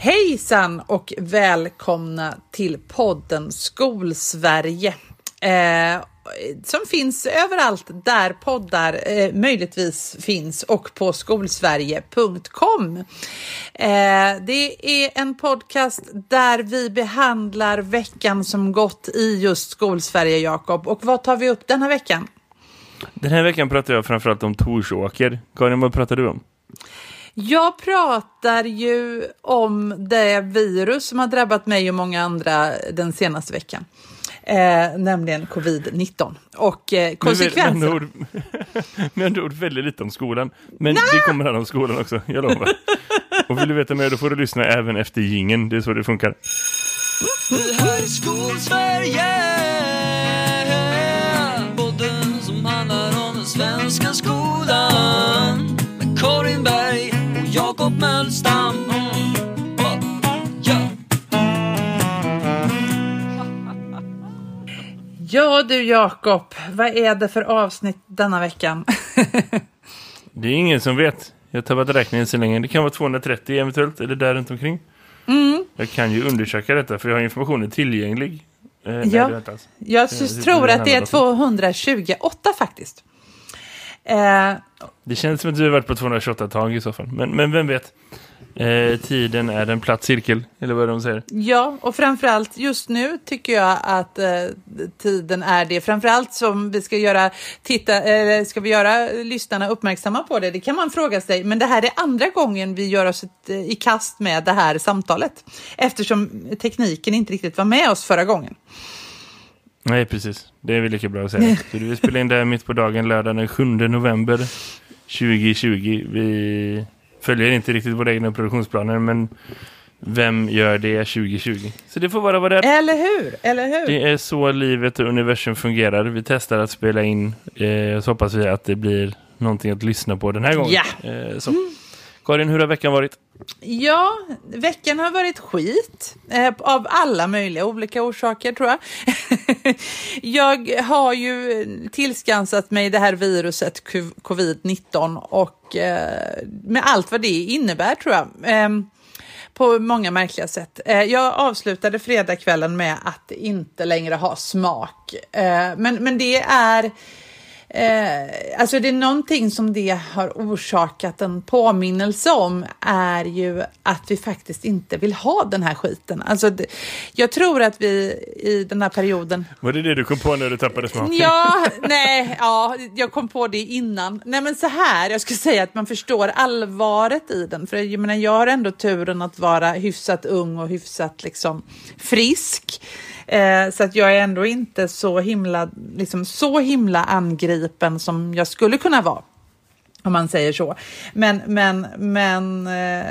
Hejsan och välkomna till podden Skolsverige. Eh, som finns överallt där poddar eh, möjligtvis finns och på skolsverige.com. Eh, det är en podcast där vi behandlar veckan som gått i just Skolsverige, Jakob. Och vad tar vi upp denna veckan? Den här veckan pratar jag framförallt om Torsåker. Karin, vad pratar du om? Jag pratar ju om det virus som har drabbat mig och många andra den senaste veckan. Eh, nämligen covid-19 och eh, konsekvenser. Med andra ord, med andra ord väldigt lite om skolan. Men Nä! det kommer handla om skolan också, jag lovar. och vill du veta mer då får du lyssna även efter gingen. Det är så det funkar. Det här är Skolsverige Mölstam Ja du Jakob, vad är det för avsnitt denna veckan? det är ingen som vet. Jag har tappat räkningen så länge. Det kan vara 230 eventuellt, eller där runt omkring. Mm. Jag kan ju undersöka detta för jag har informationen tillgänglig. Eh, ja, nej, jag det, tror att det är 228 faktiskt. Eh, det känns som att du har varit på 228 tag i så fall. Men, men vem vet? Eh, tiden är en platt cirkel, eller vad de säger. Ja, och framförallt just nu tycker jag att eh, tiden är det. Framförallt som vi ska göra, titta, eh, ska vi göra lyssnarna uppmärksamma på det? Det kan man fråga sig. Men det här är andra gången vi gör oss ett, eh, i kast med det här samtalet. Eftersom tekniken inte riktigt var med oss förra gången. Nej, precis. Det är väl lika bra att säga. Så vi spelar in det här mitt på dagen, lördag den 7 november 2020. Vi följer inte riktigt våra egna produktionsplaner men vem gör det 2020? Så det får vara vad det. Eller hur? Eller hur? Det är så livet och universum fungerar. Vi testar att spela in eh, så hoppas vi att det blir någonting att lyssna på den här gången. Ja. Eh, så. Mm. Karin, hur har veckan varit? Ja, veckan har varit skit eh, av alla möjliga olika orsaker tror jag. jag har ju tillskansat mig det här viruset covid-19 och eh, med allt vad det innebär tror jag. Eh, på många märkliga sätt. Eh, jag avslutade fredagskvällen med att inte längre ha smak. Eh, men, men det är Eh, alltså det är någonting som det har orsakat en påminnelse om är ju att vi faktiskt inte vill ha den här skiten. Alltså det, jag tror att vi i den här perioden... Var det det du kom på när du tappade smaken? Ja, nej, ja, jag kom på det innan. Nej men så här, jag skulle säga att man förstår allvaret i den. För jag menar, jag har ändå turen att vara hyfsat ung och hyfsat liksom frisk. Eh, så att jag är ändå inte så himla, liksom, så himla angripen som jag skulle kunna vara. Om man säger så. Men, men, men eh,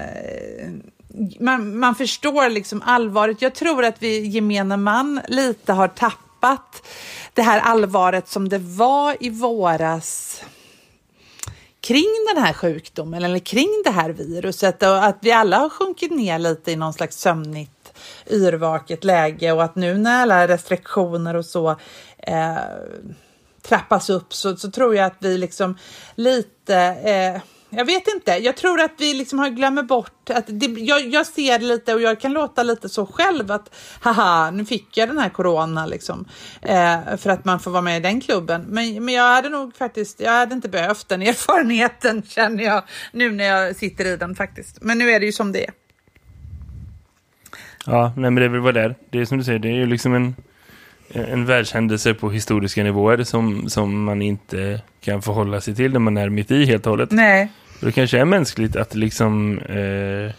man, man förstår liksom allvaret. Jag tror att vi gemene man lite har tappat det här allvaret som det var i våras kring den här sjukdomen eller kring det här viruset och att vi alla har sjunkit ner lite i någon slags sömnigt yrvaket läge och att nu när alla restriktioner och så eh, trappas upp så, så tror jag att vi liksom lite eh, jag vet inte. Jag tror att vi liksom har glömmer bort att det, jag, jag ser lite och jag kan låta lite så själv att haha, nu fick jag den här corona liksom eh, för att man får vara med i den klubben. Men, men jag hade nog faktiskt, jag hade inte behövt den erfarenheten känner jag nu när jag sitter i den faktiskt. Men nu är det ju som det är. Ja, nej men det är väl vad det är. Det är som du säger, det är ju liksom en, en världshändelse på historiska nivåer som, som man inte kan förhålla sig till när man är mitt i helt och hållet. Nej. det kanske är mänskligt att liksom eh,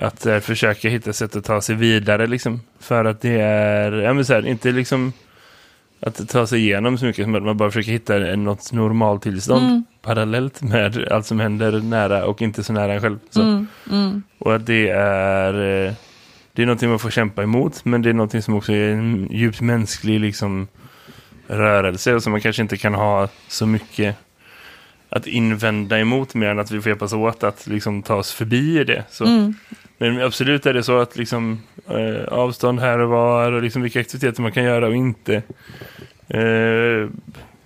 att eh, försöka hitta sätt att ta sig vidare liksom. För att det är, ja men här, inte liksom att ta sig igenom så mycket som att man bara försöker hitta något normaltillstånd mm. parallellt med allt som händer nära och inte så nära en själv. Så. Mm. Mm. Och att det är eh, det är någonting man får kämpa emot men det är någonting som också är en djupt mänsklig liksom, rörelse och som man kanske inte kan ha så mycket att invända emot mer än att vi får hjälpas åt att liksom, ta oss förbi det. Så. Mm. Men absolut är det så att liksom, eh, avstånd här och var och liksom vilka aktiviteter man kan göra och inte. Eh,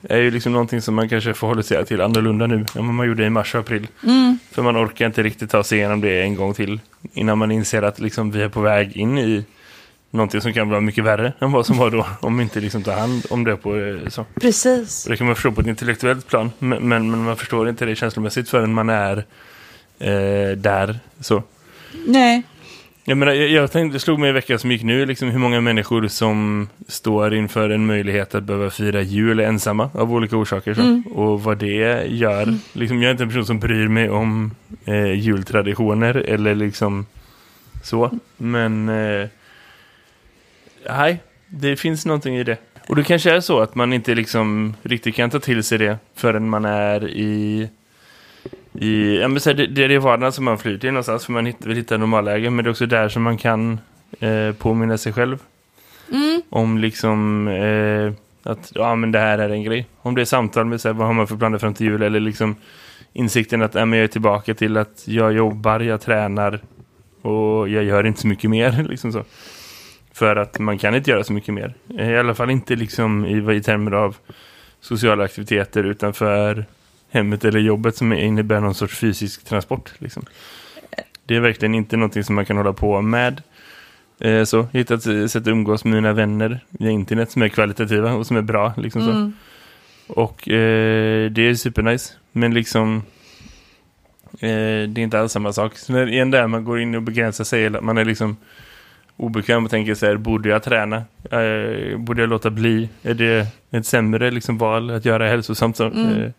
är ju liksom någonting som man kanske förhåller sig till annorlunda nu än vad man gjorde i mars och april. Mm. För man orkar inte riktigt ta sig igenom det en gång till innan man inser att liksom vi är på väg in i någonting som kan vara mycket värre än vad som var då om vi inte liksom tar hand om det på eh, så. Precis. Det kan man förstå på ett intellektuellt plan men, men, men man förstår inte det känslomässigt förrän man är eh, där så. Nej. Jag, menar, jag, jag tänkte, det slog mig i veckan som gick nu liksom hur många människor som står inför en möjlighet att behöva fira jul ensamma av olika orsaker. Så. Mm. Och vad det gör. Liksom, jag är inte en person som bryr mig om eh, jultraditioner eller liksom så. Men eh, nej, det finns någonting i det. Och det kanske är så att man inte liksom riktigt kan ta till sig det förrän man är i i, ja, men så det, det är vardagen som man flyr till någonstans för man hitt, vill hitta normalläge men det är också där som man kan eh, påminna sig själv Mm. om liksom eh, att ja, men det här är en grej. Om det är samtal med så här, vad har man för planer fram till jul eller liksom insikten att ja, men jag är tillbaka till att jag jobbar, jag tränar och jag gör inte så mycket mer liksom så. För att man kan inte göra så mycket mer. Eh, I alla fall inte liksom i, i termer av sociala aktiviteter utanför hemmet eller jobbet som innebär någon sorts fysisk transport. Liksom. Det är verkligen inte någonting som man kan hålla på med. Eh, så, hitta ett sätt att umgås med mina vänner via internet som är kvalitativa och som är bra. Liksom. Mm. Och eh, det är supernice. Men liksom eh, det är inte alls samma sak. Så när igen där man går in och begränsar sig eller man är liksom obekväm och tänker så här, borde jag träna? Eh, borde jag låta bli? Är det ett sämre liksom, val att göra hälsosamt? Så, Mm.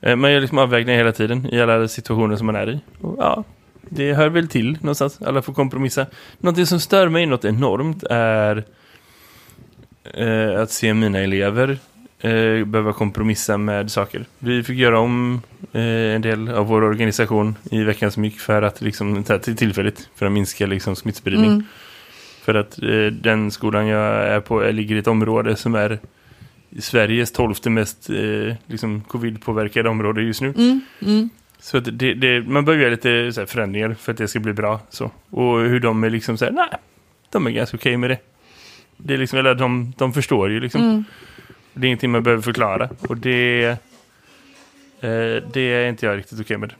Eh, man gör liksom avvägningar hela tiden i alla situationer som man är i. Och, ja, det hör väl till någonstans. Alla får kompromissa. Någonting som stör mig något enormt är eh, att se mina elever eh, behöva kompromissa med saker. Vi fick göra om eh, en del av vår organisation i veckan som gick för att liksom, till tillfälligt för att minska liksom, smittspridning. Mm. För att den skolan jag är på ligger i ett område som är Sveriges tolfte mest eh, liksom, covid-påverkade område just nu. Mm. Mm. Så det, det, man behöver göra lite så här, förändringar för att det ska bli bra. Så. Och hur de är liksom så här, nej, de är ganska okej med det. Det är liksom, eller de, de förstår ju liksom. Mm. Det är ingenting man behöver förklara. Och det, Eh, det är inte jag riktigt okej med.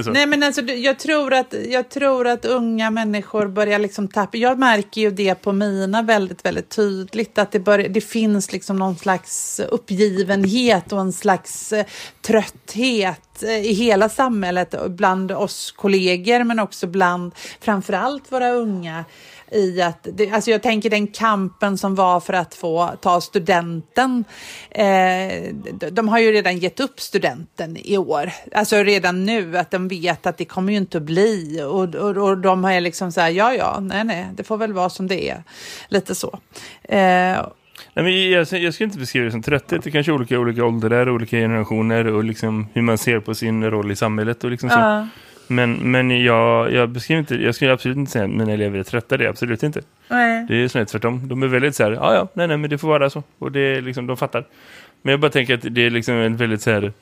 så. Nej, men alltså, jag, tror att, jag tror att unga människor börjar liksom tappa... Jag märker ju det på mina väldigt, väldigt tydligt. Att det, börjar, det finns liksom någon slags uppgivenhet och en slags eh, trötthet eh, i hela samhället. Bland oss kollegor, men också bland framförallt våra unga. I att, det, alltså jag tänker den kampen som var för att få ta studenten. Eh, de, har ju redan gett upp studenten i år. Alltså redan nu att de vet att det kommer ju inte att bli. Och, och, och de har liksom så här, ja ja, nej nej, det får väl vara som det är. Lite så. Eh, Nej, men jag, jag skulle inte beskriva det som trötthet. Det kanske är olika, olika åldrar, olika generationer och liksom hur man ser på sin roll i samhället. Och liksom så. ja, Men, men jag, jag beskriver inte, jag skulle absolut inte säga att mina elever är trötta, det är absolut inte. nej. Det är snarare tvärtom. De är väldigt så här, ja ja, nej nej men det får vara så. Och det är liksom, de fattar. Men jag bara tänker att det är liksom en väldigt så här,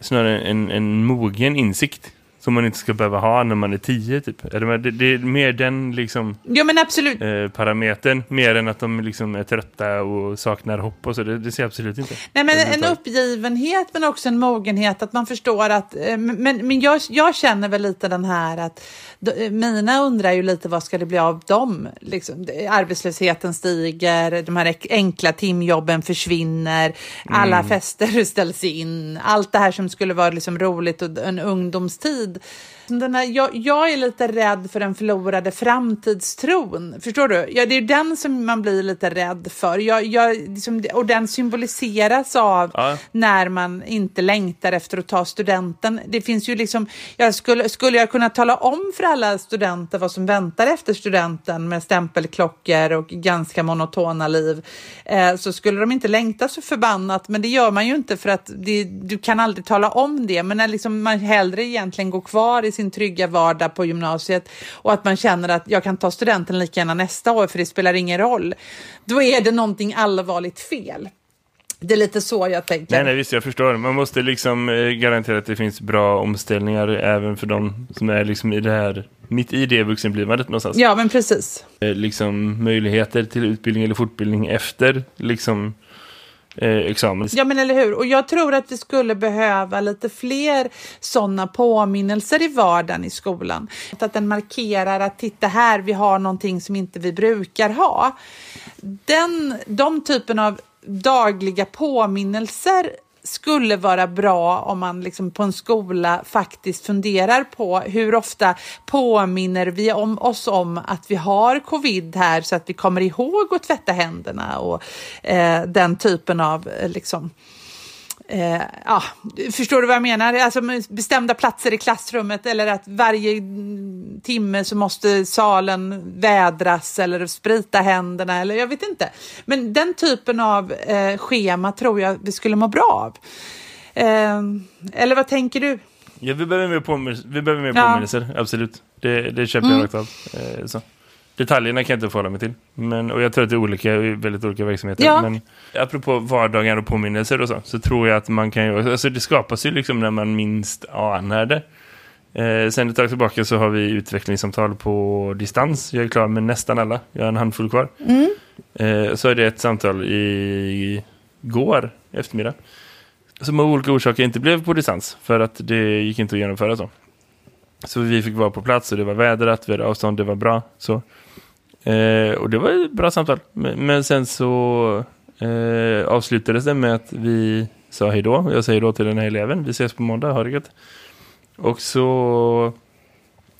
snarare en, en mogen insikt. Som man inte ska behöva ha när man är tio typ. Det, är mer den liksom Jo men absolut. eh, parametern. Mer än att de liksom är trötta och saknar hopp och så. Det, det ser jag absolut inte. Nej, men en uppgivenhet men också en mogenhet att man förstår att, eh, men, men jag, jag känner väl lite den här att d- mina undrar ju lite vad ska det bli av dem? Liksom, arbetslösheten stiger, de här enkla timjobben försvinner, alla fester ställs in, allt det här som skulle vara liksom roligt och en ungdomstid. tid. Den här, jag, jag är lite rädd för den förlorade framtidstron. Förstår du? Ja, det är den som man blir lite rädd för. Jag, jag, liksom, och den symboliseras av Ja. när man inte längtar efter att ta studenten. Det finns ju liksom, jag skulle, skulle jag kunna tala om för alla studenter vad som väntar efter studenten med stämpelklockor och ganska monotona liv eh, så skulle de inte längta så förbannat. Men det gör man ju inte för att det, du kan aldrig tala om det. Men när liksom man hellre egentligen går kvar i sin trygga vardag på gymnasiet och att man känner att jag kan ta studenten lika gärna nästa år för det spelar ingen roll. Då är det någonting allvarligt fel. Det är lite så jag tänker. Nej, nej, visst, jag förstår. Man måste liksom eh, garantera att det finns bra omställningar även för de som är liksom i det här, mitt i det vuxenblivandet någonstans. Ja, men precis. Eh, liksom möjligheter till utbildning eller fortbildning efter liksom eh, examen. Ja men eller hur, och jag tror att vi skulle behöva lite fler sådana påminnelser i vardagen i skolan. Att den markerar att titta här, vi har någonting som inte vi brukar ha. Den, de typen av dagliga påminnelser skulle vara bra om man liksom på en skola faktiskt funderar på hur ofta påminner vi om oss om att vi har covid här så att vi kommer ihåg att tvätta händerna och eh, den typen av eh, liksom Eh, ja, förstår du vad jag menar? Alltså bestämda platser i klassrummet eller att varje timme så måste salen vädras eller sprita händerna eller jag vet inte. Men den typen av eh, schema tror jag vi skulle må bra av. Eh, eller vad tänker du? Ja, vi behöver mer, påminnelser, vi behöver mer ja. påminnelser, absolut. Det, det köper mm. jag rakt av. Eh, så. Detaljerna kan jag inte förhålla mig till. Men, och jag tror att det är olika väldigt olika verksamheter. Ja. Men apropå vardagar och påminnelser och så, så tror jag att man kan ju... Alltså det skapas ju liksom när man minst anar det. Eh, sen ett tag tillbaka så har vi utvecklingssamtal på distans. Jag är klar med nästan alla. Jag har en handfull kvar. Mm. Eh, så är det ett samtal i går eftermiddag. Som av olika orsaker inte blev på distans. För att det gick inte att genomföra så. Så vi fick vara på plats och det var vädrat, vi hade avstånd, det var bra. Så Eh, och det var ett bra samtal. Men, men sen så eh, avslutades det med att vi sa hej då. Jag säger då till den här eleven. Vi ses på måndag, ha det gött. Och så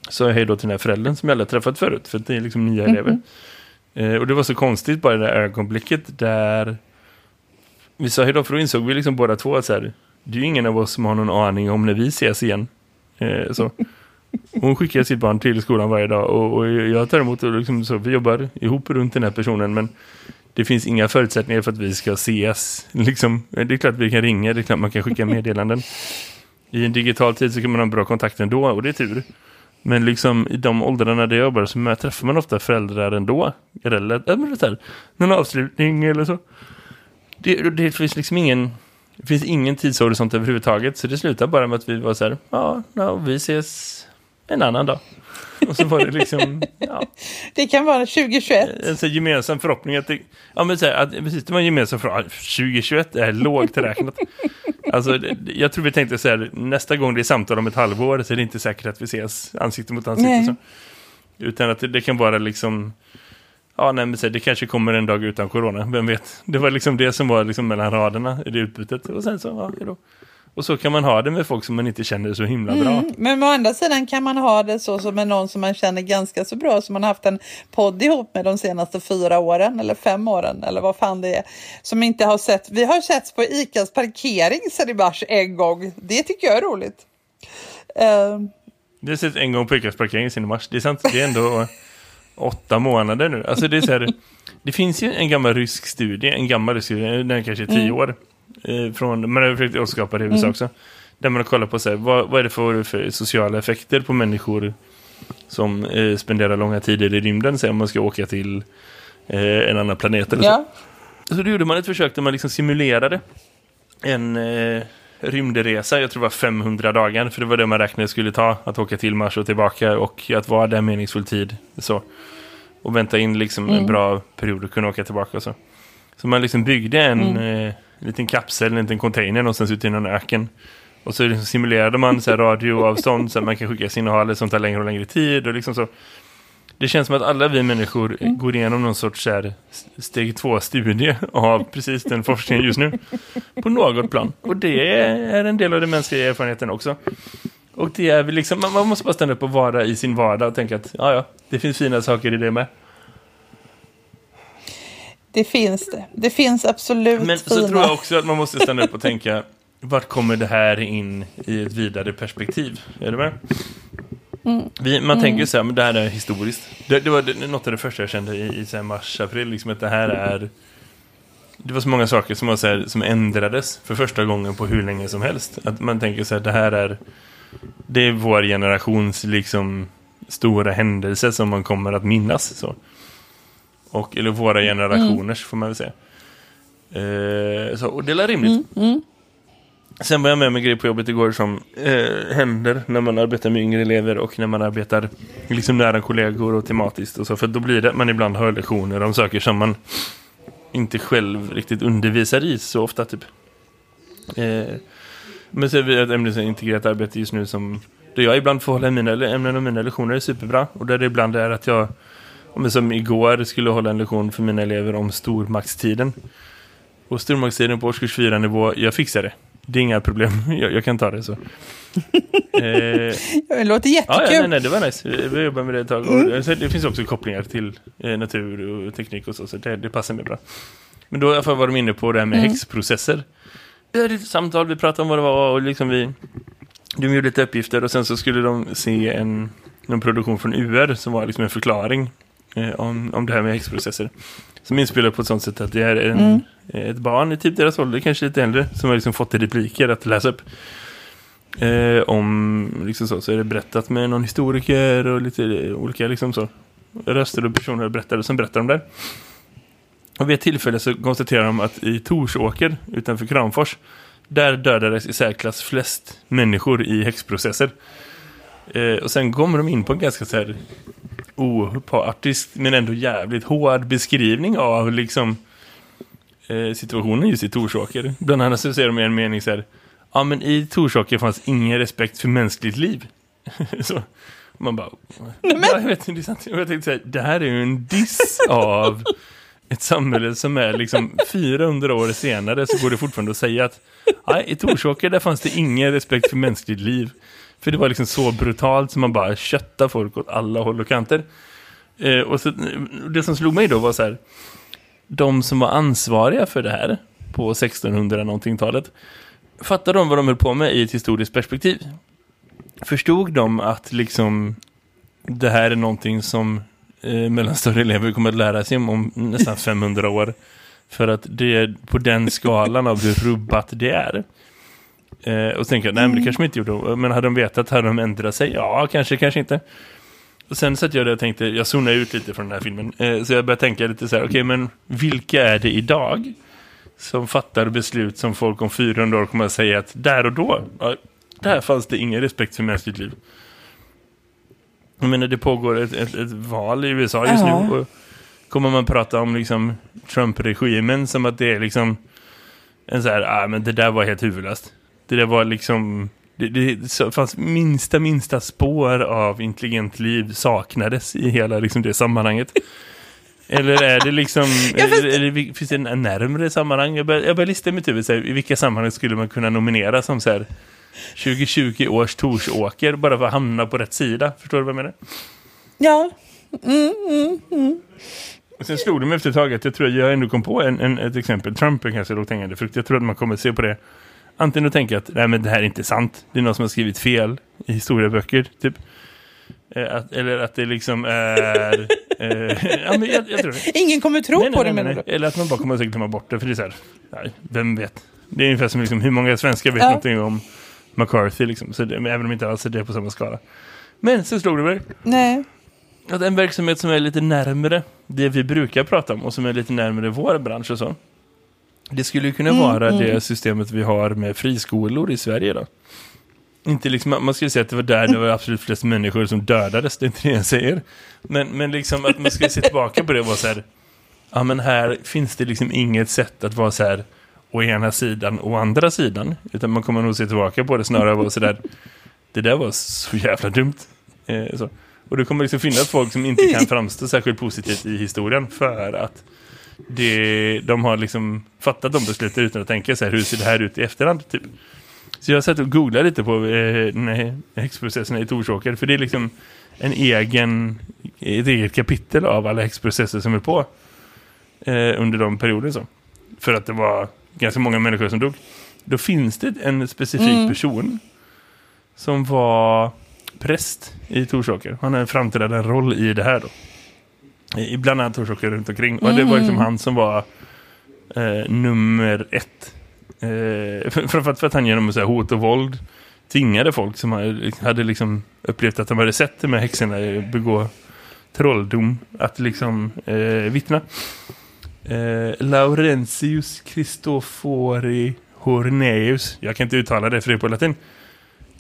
sa jag hej då till den här föräldern som jag aldrig träffat förut. För det är liksom nya mm -hmm. elever. Eh, och det var så konstigt bara det där ögonblicket där vi sa hej då. För då insåg vi liksom båda två att så här, det är ju ingen av oss som har någon aning om när vi ses igen. Eh, så. Hon skickar sitt barn till skolan varje dag och, och jag tar emot och liksom så, vi jobbar ihop runt den här personen men det finns inga förutsättningar för att vi ska ses. Liksom, det är klart att vi kan ringa, det är klart man kan skicka meddelanden. I en digital tid så kan man ha bra kontakt ändå och det är tur. Men liksom i de åldrarna där jag jobbar så träffar man ofta föräldrar ändå. Eller äh, någon avslutning eller så. Det, det finns liksom ingen det finns ingen tidshorisont överhuvudtaget så det slutar bara med att vi var så här, ja, ja vi ses en annan dag. Och så var det liksom, ja. Det kan vara 2021. En så gemensam förhoppning att det, ja men så här, att, precis, det var en gemensam förhoppning. 2021 är lågt räknat. Alltså, jag tror vi tänkte så här, nästa gång det är samtal om ett halvår så är det inte säkert att vi ses ansikte mot ansikte. Så. Utan att det, det, kan vara liksom, ja nej men så här, det kanske kommer en dag utan corona, vem vet. Det var liksom det som var liksom mellan raderna i det utbytet. Och sen så, ja, då. Och så kan man ha det med folk som man inte känner så himla bra. Mm, men å andra sidan kan man ha det så som med någon som man känner ganska så bra som man haft en podd ihop med de senaste fyra åren eller fem åren eller vad fan det är. Som inte har sett. Vi har setts på ICAs parkering sedan i mars en gång. Det tycker jag är roligt. Uh... Det har sett en gång på ICAs parkering sedan i mars. Det är sant. Det är ändå åtta månader nu. Alltså det är så här, det finns ju en gammal rysk studie, en gammal rysk studie, den är kanske tio mm. år från, man har försökt återskapa det i USA mm. också. Där man har kollat på så här, vad, vad är det för, för sociala effekter på människor som eh, spenderar långa tider i rymden. Så om man ska åka till eh, en annan planet eller ja. så. Så då gjorde man ett försök där man liksom simulerade en eh, rymdresa. Jag tror det var 500 dagar. För det var det man räknade skulle ta. Att åka till Mars och tillbaka. Och att vara där meningsfull tid. Så. Och vänta in liksom mm. en bra period att kunna åka tillbaka. Och så. så man liksom byggde en... Mm. En liten kapsel, en liten container någonstans ute i någon öken. Och så liksom simulerade man så här radioavstånd så att man kan skicka signaler som tar längre och längre tid. Och liksom så. Det känns som att alla vi människor mm. går igenom någon sorts så här, steg två-studie av precis den forskningen just nu. På något plan. Och det är en del av den mänskliga erfarenheten också. Och det är liksom, man måste bara stanna upp och vara i sin vardag och tänka att ja, ja, det finns fina saker i det med. Det finns det. Det finns absolut Men fina. så tror jag också att man måste stanna upp och tänka vart kommer det här in i ett vidare perspektiv? Är du med? Mm. Vi, man mm. tänker så här, men det här är historiskt. Det, det var något av det första jag kände i, i så mars, april, liksom att det här är... Det var så många saker som, var så här, som ändrades för första gången på hur länge som helst. Att man tänker så här, det här är... Det är vår generations liksom stora händelse som man kommer att minnas så. Och, eller våra mm. generationers mm. får man väl säga. Eh, så, och det är rimligt. Mm. Mm. Sen var jag med med grejer på jobbet igår som eh, händer när man arbetar med yngre elever och när man arbetar liksom nära kollegor och tematiskt och så. För då blir det att man ibland hör lektioner om saker som man inte själv riktigt undervisar i så ofta typ. Eh, men så är vi ett ämne som integrerat arbete just nu som där jag ibland får hålla mina ämnen och mina lektioner är superbra. Och där det ibland är att jag, om som igår skulle hålla en lektion för mina elever om stormaktstiden. Och stormaktstiden på årskurs 4 nivå, jag fixar det. Det är inga problem, jag, jag kan ta det så. eh, det låter jättekul. Ja, ja, nej, nej, det var nice. Vi jobbar med det ett tag. Mm. Det finns också kopplingar till eh, natur och teknik och så, så det, det passar mig bra. Men då var de inne på det här med mm. häxprocesser. Det är ett samtal, vi pratade om vad det var och liksom vi de gjorde lite uppgifter och sen så skulle de se en, en produktion från UR som var liksom en förklaring eh, om, om det här med häxprocesser. Som inspelar på ett sånt sätt att det är en, mm. ett barn i typ deras ålder, kanske lite äldre, som har liksom fått repliker att läsa upp. Eh, om liksom så, så är det berättat med någon historiker och lite olika liksom så röster och personer berättade som berättar om det. Och vid ett tillfälle så konstaterar de att i Torsåker utanför Kramfors där dödades i särklass flest människor i häxprocesser. Eh, och sen kommer de in på en ganska så här opartisk men ändå jävligt hård beskrivning av liksom eh, situationen just i Torsåker. Bland annat så säger de i en mening så här Ja men i Torsåker fanns ingen respekt för mänskligt liv. så man bara Nej, men... jag vet inte, jag tänkte säga det här är ju en diss av ett samhälle som är liksom 400 år senare så går det fortfarande att säga att nej, i Torsåker där fanns det ingen respekt för mänskligt liv. För det var liksom så brutalt som man bara köttar folk åt alla håll och kanter. Eh, och så, det som slog mig då var så här, de som var ansvariga för det här på 1600 någonting talet fattade de vad de höll på med i ett historiskt perspektiv? Förstod de att liksom det här är någonting som eh, mellanstörre elever kommer att lära sig om, om nästan 500 år. För att det är på den skalan av hur rubbat det är. Eh, och så tänker jag, nej men det kanske de inte gjorde. Men hade de vetat, hade de ändrat sig? Ja, kanske, kanske inte. Och sen satt jag där och tänkte, jag zonade ut lite från den här filmen. Eh, så jag började tänka lite så här, okej okay, men vilka är det idag som fattar beslut som folk om 400 år kommer att säga att där och då, ja, där fanns det ingen respekt för mänskligt liv. Jag menar, det pågår ett, ett, ett val i USA just ja. nu. Och kommer man prata om liksom Trump-regimen som att det är liksom en så här, ah, men det där var helt huvudlöst. Det var liksom det, det fanns minsta, minsta spår av intelligent liv saknades i hela liksom, det sammanhanget. Eller är det liksom, är, är det, finns det en närmare sammanhang? Jag börjar, jag börjar lista i mitt huvud, så här, i vilka sammanhang skulle man kunna nominera som så här 2020 års Torsåker bara för att hamna på rätt sida. Förstår du vad jag menar? Ja. Mm, mm, mm. Och sen slog det mig efter ett tag att jag tror att jag ändå kom på en, en, ett exempel. Trump är kanske lågt hängande frukt. Jag tror att man kommer se på det. Antingen att tänka att nej, men det här är inte sant. Det är någon som har skrivit fel i historieböcker. Typ. Eh, att, eller att det liksom är... eh, ja, men jag, jag tror det. Ingen kommer tro nej, på nej, det, menar du? Eller att man bara kommer att glömma bort det. För det är så här, nej, vem vet? Det är ungefär som liksom, hur många svenskar vet ja. någonting om McCarthy liksom. Så det, även om inte alls är det på samma skala. Men så slog det mig. Nej. Att en verksamhet som är lite närmare det vi brukar prata om och som är lite närmare vår bransch och så. Det skulle kunna mm, vara mm. det systemet vi har med friskolor i Sverige då. Inte liksom, man skulle säga att det var där det var absolut flest människor som dödades, det är inte det jag säger. Men, men liksom att man skulle se tillbaka på det och vara så här, ja men här finns det liksom inget sätt att vara så här, å ena sidan och andra sidan. Utan man kommer nog se tillbaka på det snarare och så där. Det där var så jävla dumt. Eh, så. Och det kommer liksom finnas folk som inte kan framstå särskilt positivt i historien för att det, de har liksom fattat de besluten utan att tänka så här, hur ser det här ut i efterhand typ. Så jag har sett och googlat lite på eh, häxprocesserna i Torsåker för det är liksom en egen ett eget kapitel av alla häxprocesser som är på eh, under de perioder så. För att det var ganska många människor som dog. Då finns det en specifik mm. person som var präst i Torsåker. Han har en framträdande roll i det här då. I bland annat Torsåker runt omkring. Och det var liksom mm. han som var eh, nummer ett. Eh, framförallt för att han genom så här, hot och våld tvingade folk som hade, hade liksom upplevt att de hade sett de här häxorna begå trolldom att liksom eh, vittna eh, Laurentius Cristofori Horneus. Jag kan inte uttala det för det är på latin.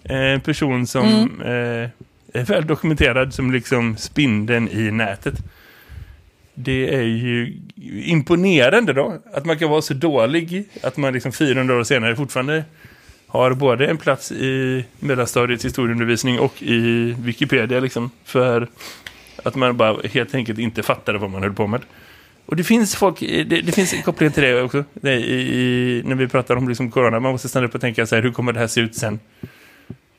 En person som mm. eh, är väl dokumenterad som liksom spindeln i nätet det är ju imponerande då. Att man kan vara så dålig att man liksom 400 år senare fortfarande har både en plats i mellanstadiets historieundervisning och i Wikipedia liksom. För att man bara helt enkelt inte fattade vad man höll på med. Och det finns folk, det, det finns en koppling till det också. Det i, i, när vi pratar om liksom corona, man måste stanna upp och tänka så här, hur kommer det här se ut sen?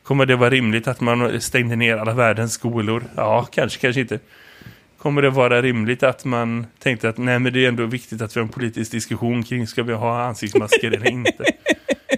Kommer det vara rimligt att man stängde ner alla världens skolor? Ja, kanske, kanske inte. Kommer det vara rimligt att man tänkte att nej men det är ändå viktigt att vi har en politisk diskussion kring ska vi ha ansiktsmasker eller inte?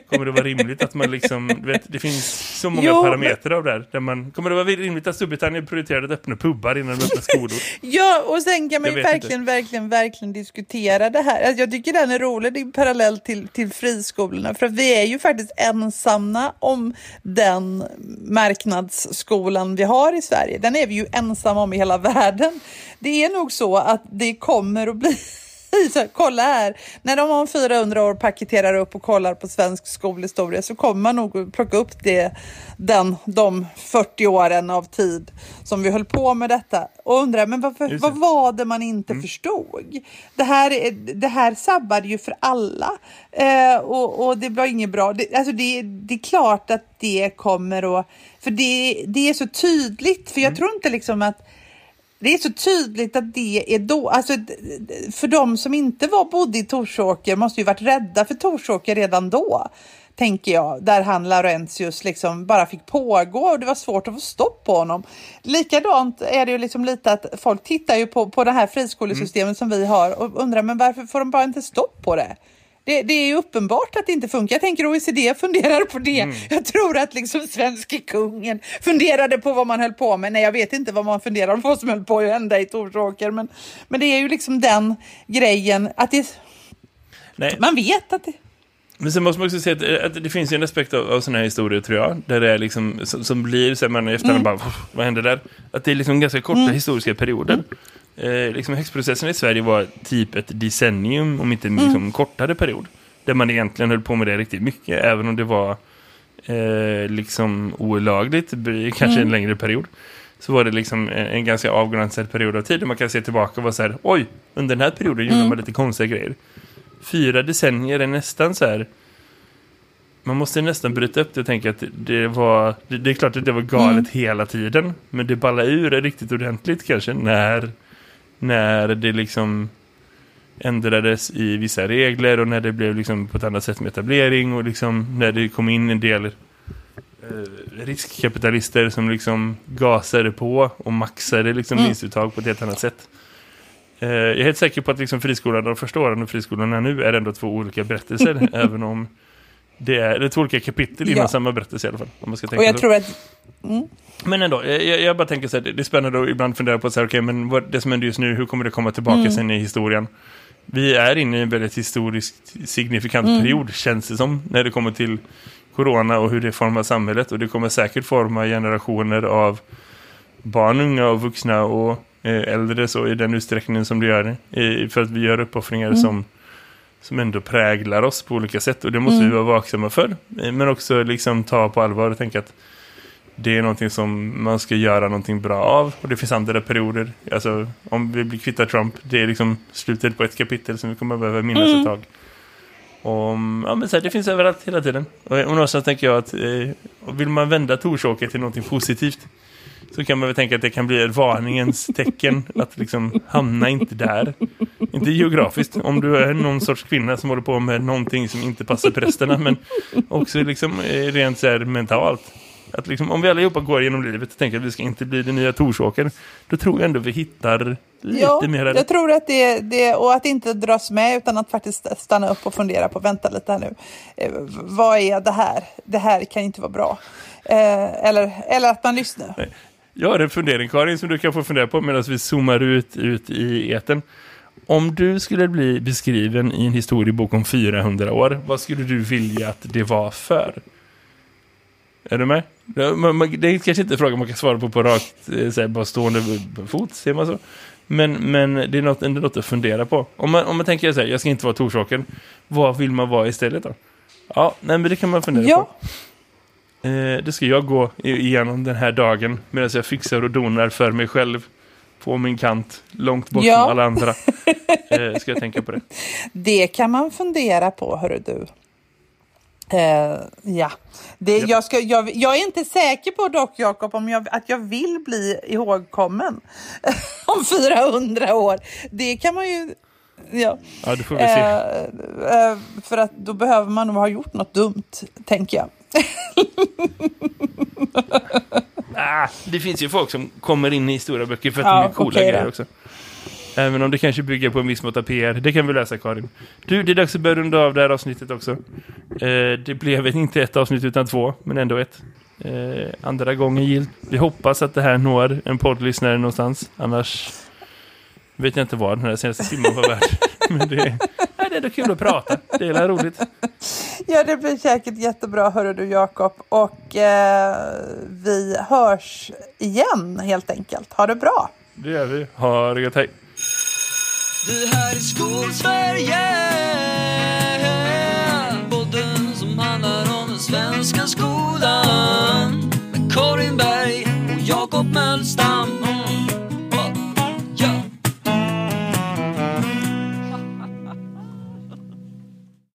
Kommer det vara rimligt att man liksom, vet, det finns så många jo, parametrar av det här. Där man, kommer det vara rimligt att Storbritannien prioriterade att öppna pubbar innan de öppnar skolor? ja, och sen kan man ju verkligen, inte. verkligen, verkligen diskutera det här. Alltså, jag tycker den är rolig, det är parallell till, till friskolorna. För vi är ju faktiskt ensamma om den marknadsskolan vi har i Sverige. Den är vi ju ensamma om i hela världen. Det är nog så att det kommer att bli så, kolla här, när de om 400 år paketerar upp och kollar på svensk skolhistoria så kommer man nog plocka upp det, den, de 40 åren av tid som vi höll på med detta och undra, men varför, vad var det man inte mm. förstod? Det här, det här sabbade ju för alla eh, och, och, det var inget bra. Det, alltså det, det är klart att det kommer att, för det, det är så tydligt, för jag mm. tror inte liksom att det är så tydligt att det är då, alltså för de som inte var bodde i Torsåker måste ju varit rädda för Torsåker redan då, tänker jag, där han Laurentius liksom bara fick pågå och det var svårt att få stopp på honom. Likadant är det ju liksom lite att folk tittar ju på, på det här friskolesystemet mm. som vi har och undrar men varför får de bara inte stopp på det? Det, det, är uppenbart att det inte funkar. Jag tänker OECD funderar på det. Mm. Jag tror att liksom svenske kungen funderade på vad man höll på med. Nej, jag vet inte vad man funderade på som höll på att hända i Torsåker. Men, men det är ju liksom den grejen att det... Nej. Man vet att det... Men sen måste man också säga att, att det finns ju en aspekt av, av sådana här historier tror jag. Där det är liksom, som, som blir, så man i efterhand mm. bara, vad hände där? Att det är liksom ganska korta mm. historiska perioder. Mm eh, liksom häxprocessen i Sverige var typ ett decennium, om inte en mm. liksom, kortare period. Där man egentligen höll på med det riktigt mycket, även om det var eh, liksom olagligt, kanske mm. en längre period. Så var det liksom en, en, ganska avgränsad period av tid. Man kan se tillbaka och vara så här, oj, under den här perioden gjorde mm. man lite konstiga grejer. Fyra decennier är nästan så här man måste nästan bryta upp det och tänka att det var det, det är klart att det var galet mm. hela tiden men det ballade ur riktigt ordentligt kanske när när det liksom ändrades i vissa regler och när det blev liksom på ett annat sätt med etablering och liksom när det kom in en del eh, riskkapitalister som liksom gasade på och maxade liksom mm. vinstuttag på ett helt annat sätt. Eh, jag är helt säker på att liksom friskolan och första åren och friskolorna nu är ändå två olika berättelser även om det är, det är två olika kapitel inom ja. samma berättelse i alla fall. Om man ska tänka och jag så. tror att... Mm. Men ändå, jag, jag, bara tänker så här, det är spännande att ibland fundera på så här, okay, men vad, det som händer just nu, hur kommer det komma tillbaka mm. sen i historien? Vi är inne i en väldigt historiskt signifikant mm. period, känns det som, när det kommer till corona och hur det formar samhället. Och det kommer säkert forma generationer av barn, unga och vuxna och eh, äldre så i den utsträckningen som det gör. Eh, för att vi gör uppoffringar mm. som som ändå präglar oss på olika sätt. Och det måste mm. vi vara vaksamma för. Men också liksom ta på allvar och tänka att det är någonting som man ska göra någonting bra av. Och det finns andra perioder. Alltså, om vi blir kvitta Trump, det är liksom slutet på ett kapitel som vi kommer behöva minnas mm. ett tag. Och, ja, men så här, det finns överallt hela tiden. Och, och någonstans tänker jag att eh, vill man vända Torsåker till någonting positivt så kan man väl tänka att det kan bli ett varningens tecken att liksom hamna inte där. Inte geografiskt, om du är någon sorts kvinna som håller på med någonting som inte passar prästerna, men också liksom eh, rent så här mentalt. Att liksom, om vi allihopa går genom livet och tänker att vi ska inte bli det nya Torsåker, då tror jag ändå vi hittar lite ja, mer... jag tror att det, det och att inte dras med utan att faktiskt stanna upp och fundera på, vänta lite här nu. Eh, vad är det här? Det här kan inte vara bra. Eh, eller, eller att man lyssnar. Jag har en fundering Karin som du kan få fundera på medan vi zoomar ut, ut i eten. Om du skulle bli beskriven i en historiebok om 400 år, vad skulle du vilja att det var för? Är du med? Det är kanske inte en fråga man kan svara på på rakt, eh, så här, bara stående fot, ser man så. Men, men det är något, något att fundera på. Om man, om man tänker så här, jag ska inte vara torsåken, vad vill man vara istället då? Ja, nej, men det kan man fundera ja. på. Eh, det ska jag gå igenom den här dagen medan jag fixar och donar för mig själv. på min kant, långt bort Ja. från alla andra. eh, ska jag tänka på det. Det kan man fundera på, hörru du. Eh, ja, det, Japp. jag, ska, jag, jag är inte säker på dock, Jakob, om jag, att jag vill bli ihågkommen om 400 år. Det kan man ju... Ja. Ja, det får vi se. Eh, eh, för att då behöver man nog ha gjort något dumt, tänker jag. Ah, det finns ju folk som kommer in i stora böcker för att Ja, de är coola då. grejer också. Även om det kanske bygger på en viss mått av PR. Det kan vi läsa, Karin. Du, det är dags att börja runda av det här avsnittet också. Eh, det blev inte ett avsnitt utan två, men ändå ett. Eh, andra gången gilt. Vi hoppas att det här når en poddlyssnare någonstans. Annars vet jag inte vad den här senaste timmen var värd. men det, det är ändå kul att prata. Det är roligt. Ja, det blir säkert jättebra, hörru du, Jakob. Och eh, vi hörs igen, helt enkelt. Ha det bra! Det gör vi. Ha det gött, hej. Det här är Skolsverige Podden som handlar om den svenska skolan Med Karin Berg och Jakob Mölstam